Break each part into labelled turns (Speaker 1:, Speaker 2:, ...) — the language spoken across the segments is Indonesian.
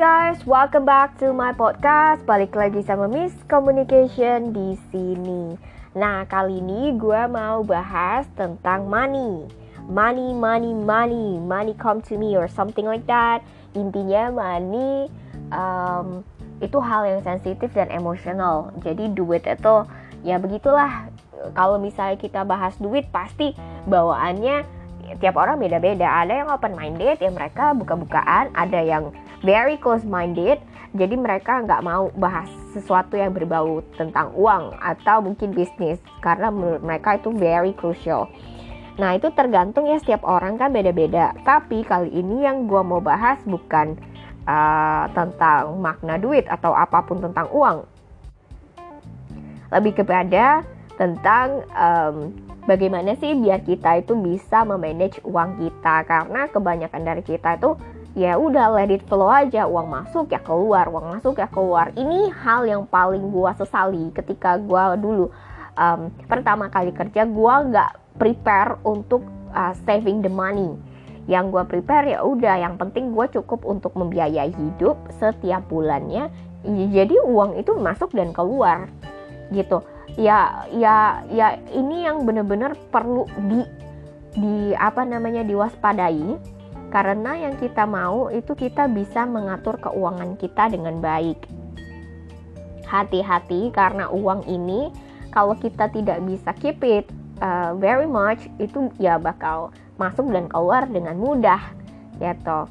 Speaker 1: guys, welcome back to my podcast. Balik lagi sama Miss Communication di sini. Nah, kali ini gue mau bahas tentang money. Money, money, money, money come to me or something like that. Intinya money um, itu hal yang sensitif dan emosional. Jadi duit itu ya begitulah. Kalau misalnya kita bahas duit pasti bawaannya tiap orang beda-beda. Ada yang open minded, ya mereka buka-bukaan. Ada yang very close minded jadi mereka nggak mau bahas sesuatu yang berbau tentang uang atau mungkin bisnis karena menurut mereka itu very crucial. Nah itu tergantung ya setiap orang kan beda-beda. Tapi kali ini yang gue mau bahas bukan uh, tentang makna duit atau apa pun tentang uang. Lebih kepada tentang um, bagaimana sih biar kita itu bisa memanage uang kita. Karena kebanyakan dari kita itu ya udah let it flow aja. Uang masuk ya keluar uang masuk ya keluar. Ini hal yang paling gua sesali ketika gua dulu um, pertama kali kerja gua nggak prepare untuk uh, saving the money. Yang gua prepare ya udah yang penting gua cukup untuk membiayai hidup setiap bulannya. Jadi uang itu masuk dan keluar gitu. Ya ya ya ini yang bener-bener perlu di di apa namanya diwaspadai karena yang kita mau itu kita bisa mengatur keuangan kita dengan baik. Hati-hati karena uang ini kalau kita tidak bisa keep it uh, very much itu ya bakal masuk dan keluar dengan mudah gitu.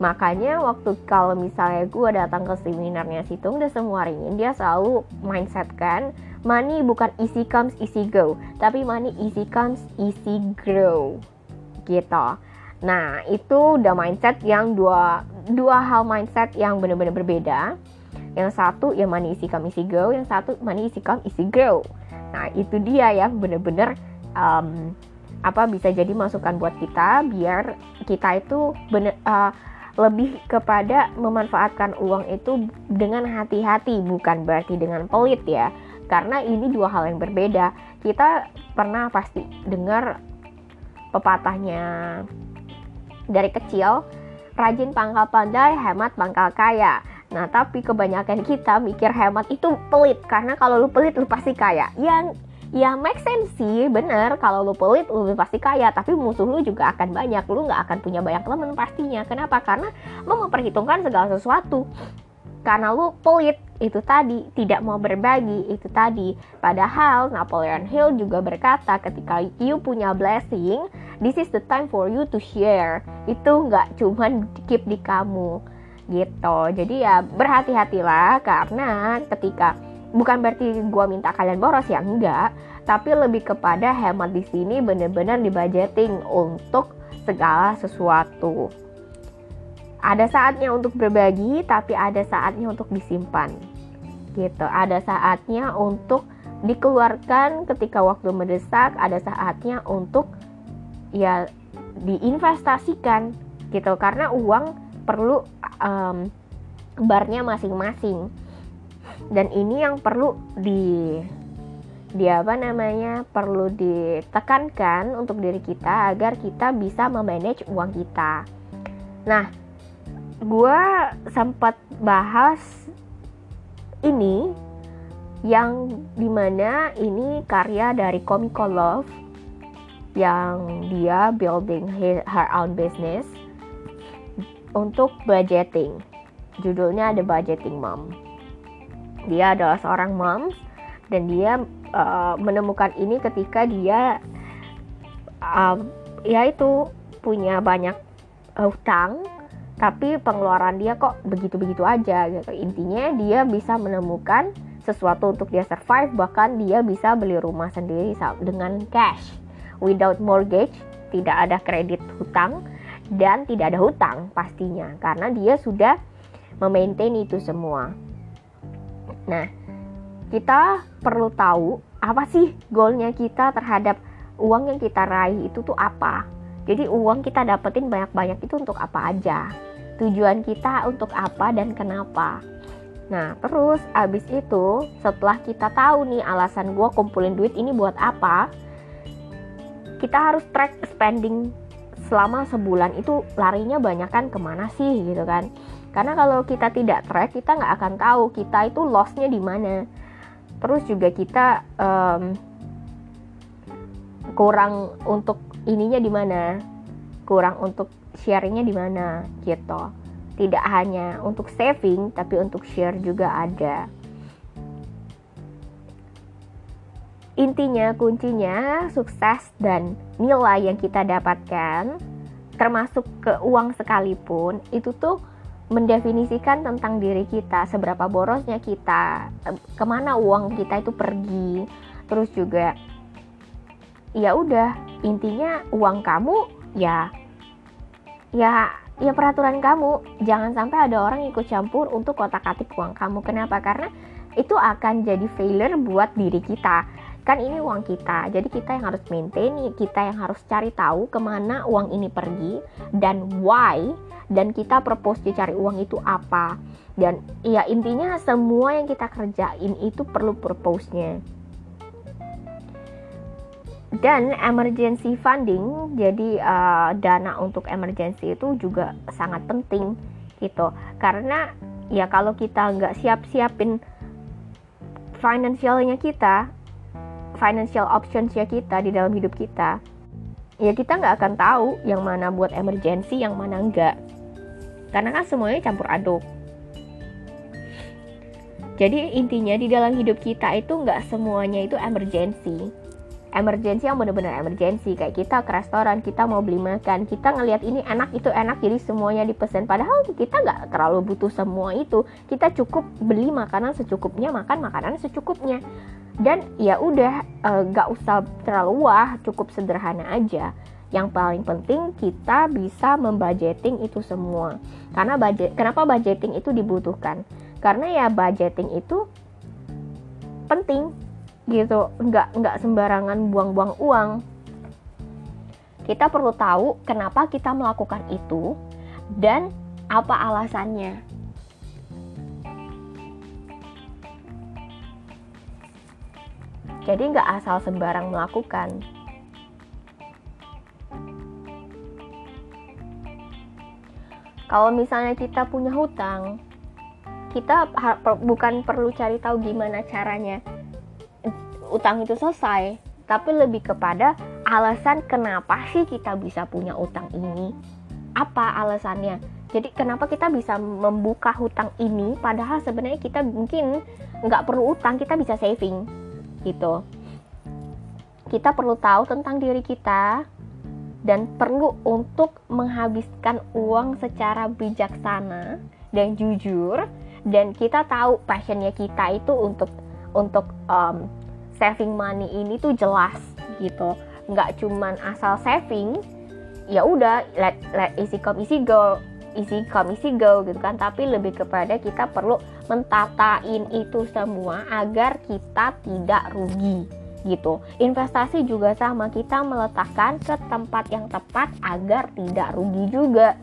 Speaker 1: Makanya waktu kalau misalnya gue datang ke seminarnya Situng semua ini dia selalu mindset kan money bukan easy comes easy go, tapi money easy comes easy grow gitu. Nah, itu udah mindset yang dua dua hal mindset yang benar-benar berbeda. Yang satu ya money isi come isi go, yang satu money isi come isi go. Nah, itu dia yang benar-benar um, apa bisa jadi masukan buat kita biar kita itu bener uh, lebih kepada memanfaatkan uang itu dengan hati-hati bukan berarti dengan pelit ya. Karena ini dua hal yang berbeda. Kita pernah pasti dengar pepatahnya dari kecil rajin pangkal pandai, hemat pangkal kaya. Nah, tapi kebanyakan kita mikir hemat itu pelit karena kalau lu pelit lu pasti kaya. Yang ya make sense sih, bener kalau lu pelit lu pasti kaya, tapi musuh lu juga akan banyak. Lu nggak akan punya banyak teman pastinya. Kenapa? Karena lu memperhitungkan segala sesuatu karena lu pelit itu tadi tidak mau berbagi itu tadi padahal Napoleon Hill juga berkata ketika you punya blessing this is the time for you to share. Itu nggak cuman keep di kamu gitu. Jadi ya berhati-hatilah karena ketika bukan berarti gua minta kalian boros ya enggak. Tapi lebih kepada hemat di sini bener-bener dibudgeting untuk segala sesuatu. Ada saatnya untuk berbagi tapi ada saatnya untuk disimpan gitu. Ada saatnya untuk dikeluarkan ketika waktu mendesak ada saatnya untuk ya diinvestasikan gitu. Karena uang perlu um, barnya masing-masing. Dan ini yang perlu di di apa namanya perlu ditekankan untuk diri kita agar kita bisa memanage uang kita. Nah, gue sempat bahas ini yang di mana ini karya dari Comico Love yang dia building her own business untuk budgeting. Judulnya The Budgeting Mom. Dia adalah seorang mom dan dia uh, menemukan ini ketika dia uh, ya itu punya banyak hutang tapi pengeluaran dia kok begitu-begitu aja gitu. Intinya dia bisa menemukan sesuatu untuk dia survive bahkan dia bisa beli rumah sendiri dengan cash without mortgage tidak ada kredit hutang dan tidak ada hutang pastinya karena dia sudah memaintain itu semua. Nah kita perlu tahu apa sih goalnya kita terhadap uang yang kita raih itu tuh apa. Jadi uang kita dapetin banyak-banyak itu untuk apa aja? Tujuan kita untuk apa dan kenapa. Nah, terus abis itu setelah kita tahu nih alasan gue kumpulin duit ini buat apa, kita harus track spending selama sebulan itu larinya banyak kan ke mana sih gitu kan. karena kalau kita tidak track kita nggak akan tahu kita itu lossnya di mana. Terus juga kita um, kurang untuk ininya di mana kurang untuk sharingnya di mana gitu. Tidak hanya untuk saving tapi untuk share juga ada intinya kuncinya sukses dan nilai yang kita dapatkan termasuk ke uang sekalipun itu tuh mendefinisikan tentang diri kita, seberapa borosnya kita, ke mana uang kita itu pergi, terus juga ya udah intinya uang kamu ya ya ya peraturan kamu. Jangan sampai ada orang ikut campur untuk kotak atik uang kamu. Kenapa? Karena itu akan jadi failure buat diri kita kan ini uang kita jadi kita yang harus maintain kita yang harus cari tahu ke mana uang ini pergi dan why dan kita propose cari uang itu apa. Dan ya intinya semua yang kita kerjain itu perlu purpose-nya dan emergency funding jadi uh, dana untuk emergency itu juga sangat penting gitu. Karena ya kalau kita nggak siap-siapin financialnya kita financial optionsnya kita di dalam hidup kita. Ya kita nggak akan tahu yang mana buat emergency yang mana enggak karena kan semuanya campur aduk. Jadi intinya di dalam hidup kita itu nggak semuanya itu emergency. Emergency yang benar-benar emergency kayak kita ke restoran kita mau beli makan kita ngelihat ini enak itu enak jadi semuanya dipesan. Padahal kita nggak terlalu butuh semua itu. Kita cukup beli makanan secukupnya makan makanan secukupnya dan ya udah eh, uh, usah terlalu wah cukup sederhana aja yang paling penting kita bisa membudgeting itu semua. Karena budget kenapa budgeting itu dibutuhkan? Karena ya budgeting itu penting gitu, nggak nggak sembarangan buang-buang uang. Kita perlu tahu kenapa kita melakukan itu dan apa alasannya. Jadi nggak asal sembarang melakukan. Kalau misalnya kita punya hutang, kita bukan perlu cari tahu gimana caranya utang itu selesai, tapi lebih kepada alasan kenapa sih kita bisa punya utang ini. Apa alasannya? Jadi kenapa kita bisa membuka hutang ini padahal sebenarnya kita mungkin nggak perlu utang, kita bisa saving gitu. Kita perlu tahu tentang diri kita, dan perlu untuk menghabiskan uang secara bijaksana dan jujur dan kita tahu passionnya kita itu untuk untuk um, saving money ini tuh jelas gitu nggak cuman asal saving ya udah let, let easy come easy go come easy go gitu kan tapi lebih kepada kita perlu mentatain itu semua agar kita tidak rugi gitu. Investasi juga sama, kita meletakkan ke tempat yang tepat agar tidak rugi juga.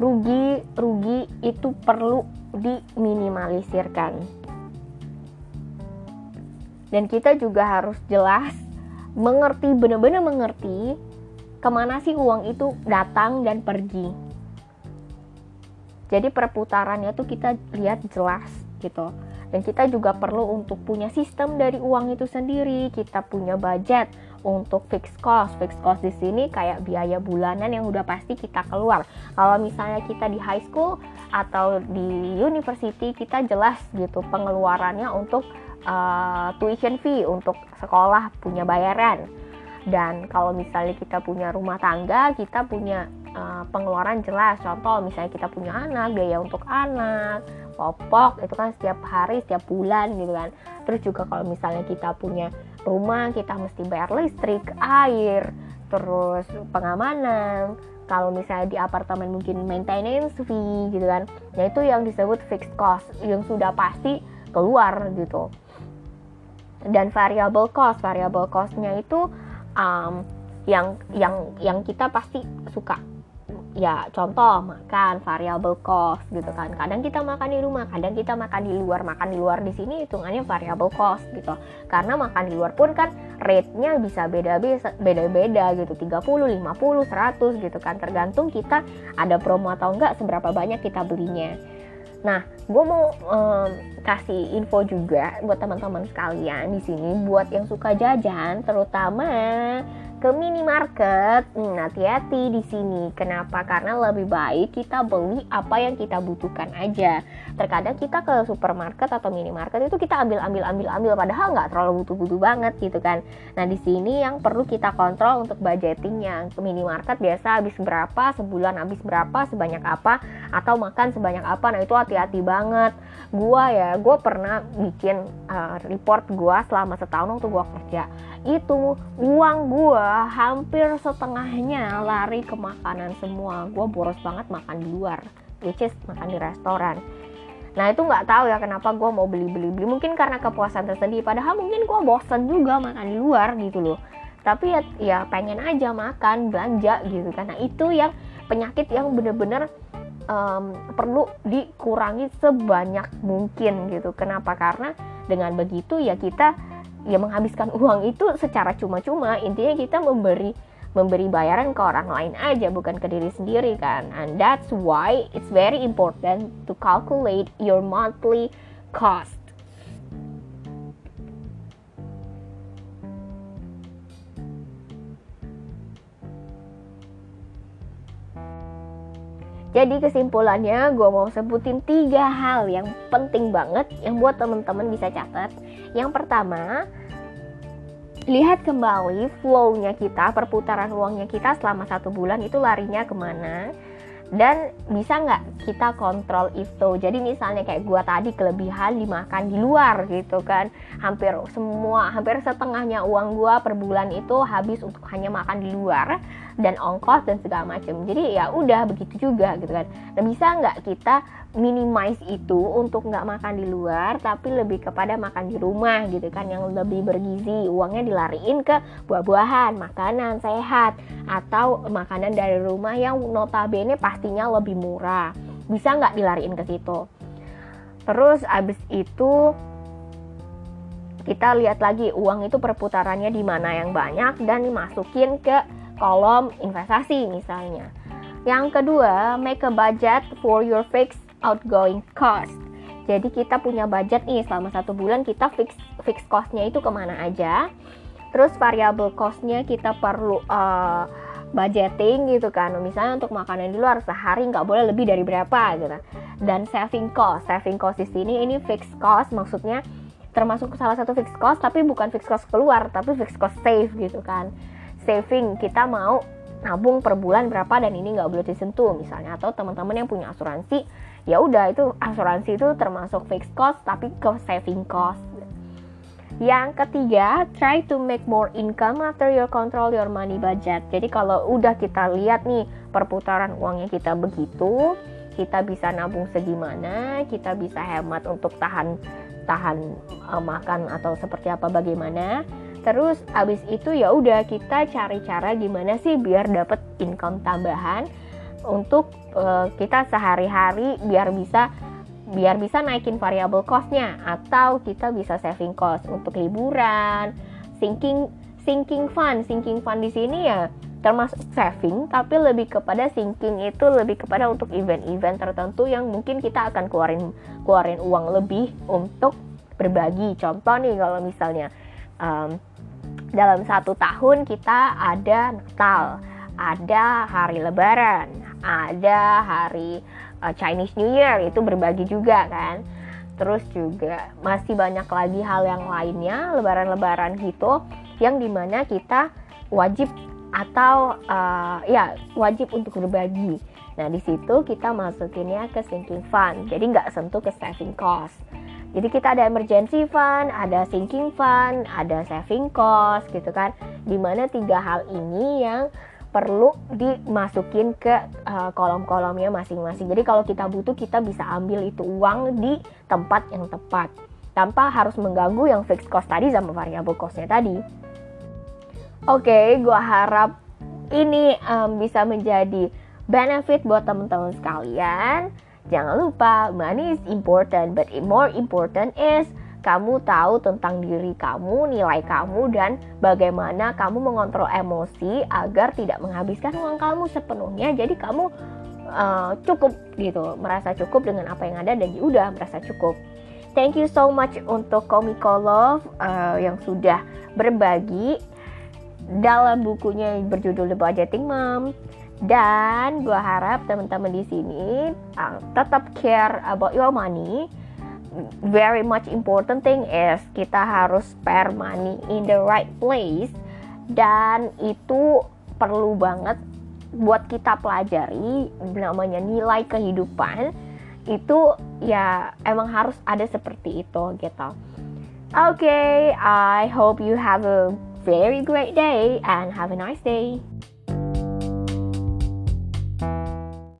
Speaker 1: Rugi rugi itu perlu diminimalisirkan. Dan kita juga harus jelas mengerti benar-benar mengerti ke mana sih uang itu datang dan pergi. Jadi perputarannya tuh kita lihat jelas gitu. Dan kita juga perlu untuk punya sistem dari uang itu sendiri. Kita punya budget untuk fixed cost. Fixed cost di sini kayak biaya bulanan yang udah pasti kita keluar. Kalau misalnya kita di high school atau di university kita jelas gitu pengeluarannya untuk uh, tuition fee untuk sekolah punya bayaran. Dan kalau misalnya kita punya rumah tangga kita punya uh, pengeluaran jelas. Contoh misalnya kita punya anak biaya untuk anak popok itu kan setiap hari setiap bulan gitu kan. Terus juga kalau misalnya kita punya rumah kita mesti bayar listrik air terus pengamanan. Kalau misalnya di apartemen mungkin maintenance fee gitu kan. Ya itu yang disebut fixed cost yang sudah pasti keluar gitu. Dan variable cost variable costnya itu um, yang yang yang kita pasti suka ya contoh makan variable cost gitu kan. Kadang kita makan di rumah kadang kita makan di luar. Makan di luar di sini hitungannya variable cost gitu. Karena makan di luar pun kan rate-nya bisa beda-beda beda-beda gitu. 30 50 100 gitu kan. Tergantung kita ada promo atau enggak seberapa banyak kita belinya. Nah, gue mau um, kasih info juga buat teman-teman sekalian di sini. Buat yang suka jajan, terutama ke minimarket. Hmm, hati-hati di sini. Kenapa? Karena lebih baik kita beli apa yang kita butuhkan aja. Terkadang kita ke supermarket atau minimarket itu kita ambil ambil ambil ambil padahal nggak terlalu butuh-butuh banget gitu kan. Nah, di sini yang perlu kita kontrol untuk budgetingnya. Ke minimarket biasa habis berapa, sebulan habis berapa, sebanyak apa atau makan sebanyak apa. Nah, itu hati-hati banget. Gua ya, gue pernah bikin uh, report gua selama setahun waktu gua kerja itu uang gue hampir setengahnya lari ke makanan semua. Gue boros banget makan di luar which is makan di restoran. Nah itu nggak tahu ya kenapa gue mau beli beli beli mungkin karena kepuasan tersendiri padahal mungkin gue bosen juga makan di luar gitu loh. Tapi ya, ya pengen aja makan belanja gitu nah itu yang penyakit yang bener-bener um, perlu dikurangi sebanyak mungkin gitu. Kenapa? Karena dengan begitu ya kita ya menghabiskan uang itu secara cuma-cuma. Intinya kita memberi memberi bayaran ke orang lain aja bukan ke diri sendiri kan. And that's why it's very important to calculate your monthly cost Jadi kesimpulannya gue mau sebutin tiga hal yang penting banget yang buat temen-temen bisa catat. Yang pertama, lihat kembali flow-nya kita, perputaran uangnya kita selama satu bulan itu larinya ke mana dan bisa nggak kita kontrol itu jadi misalnya kayak gua tadi kelebihan dimakan di luar gitu kan hampir semua hampir setengahnya uang gua per bulan itu habis untuk hanya makan di luar dan ongkos dan segala macam jadi ya udah begitu juga gitu kan. Nah bisa nggak kita minimize itu untuk nggak makan di luar tapi lebih kepada makan di rumah gitu kan? Yang lebih bergizi uangnya dilariin ke buah-buahan makanan sehat atau makanan dari rumah yang notabene pastinya lebih murah. Bisa nggak dilariin ke situ? Terus abis itu kita lihat lagi uang itu perputarannya di mana yang banyak dan dimasukin ke kolom investasi misalnya yang kedua, make a budget for your fixed outgoing cost. Jadi kita punya budget nih selama satu bulan kita fix fix costnya itu ke mana aja. Terus variable costnya kita perlu uh, budgeting gitu kan. Misalnya untuk makanan di luar sehari nggak boleh lebih dari berapa gitu. Dan saving cost, saving cost di sini ini fix cost maksudnya termasuk salah satu fix cost tapi bukan fix cost keluar tapi fix cost save gitu kan. Saving kita mau nabung per bulan berapa dan ini nggak boleh disentuh misalnya atau teman-teman yang punya asuransi ya udah itu asuransi itu termasuk fixed cost tapi ke saving cost yang ketiga, try to make more income after you control your money budget. Jadi kalau udah kita lihat nih perputaran uangnya kita begitu, kita bisa nabung segimana, kita bisa hemat untuk tahan tahan uh, makan atau seperti apa bagaimana terus abis itu ya udah kita cari cara gimana sih biar dapat income tambahan untuk uh, kita sehari-hari biar bisa biar bisa naikin variable costnya. Atau kita bisa saving cost untuk liburan sinking sinking fund. Sinking fund di sini ya termasuk saving tapi lebih kepada sinking itu lebih kepada untuk event-event tertentu yang mungkin kita akan keluarin keluarin uang lebih untuk berbagi. Contoh nih kalau misalnya um, dalam satu tahun kita ada Natal, ada hari Lebaran, ada hari uh, Chinese New Year itu berbagi juga kan. Terus juga masih banyak lagi hal yang lainnya lebaran-lebaran gitu yang di mana kita wajib atau uh, ya wajib untuk berbagi. Nah di situ kita masukinnya ke sinking fund, jadi nggak sentuh ke saving cost. Jadi kita ada emergency fund, ada sinking fund, ada saving cost gitu kan. Di mana tiga hal ini yang perlu dimasukin ke uh, kolom-kolomnya masing-masing. Jadi kalau kita butuh kita bisa ambil itu uang di tempat yang tepat tanpa harus mengganggu yang fixed cost tadi sama variable costnya tadi. Oke, okay, gue harap ini um, bisa menjadi benefit buat teman-teman sekalian. Jangan lupa money is important, but more important is kamu tahu tentang diri kamu, nilai kamu, dan bagaimana kamu mengontrol emosi agar tidak menghabiskan uang kamu sepenuhnya. Jadi kamu uh, cukup gitu, merasa cukup dengan apa yang ada dan udah merasa cukup. Thank you so much untuk Komiko Love uh, yang sudah berbagi dalam bukunya berjudul The Budgeting Mom. Dan gue harap teman-teman di sini uh, tetap care about your money very much important thing is kita harus spare money in the right place dan itu perlu banget buat kita pelajari namanya nilai kehidupan itu ya emang harus ada seperti itu gitu. Okay, I hope you have a very great day and have a nice day.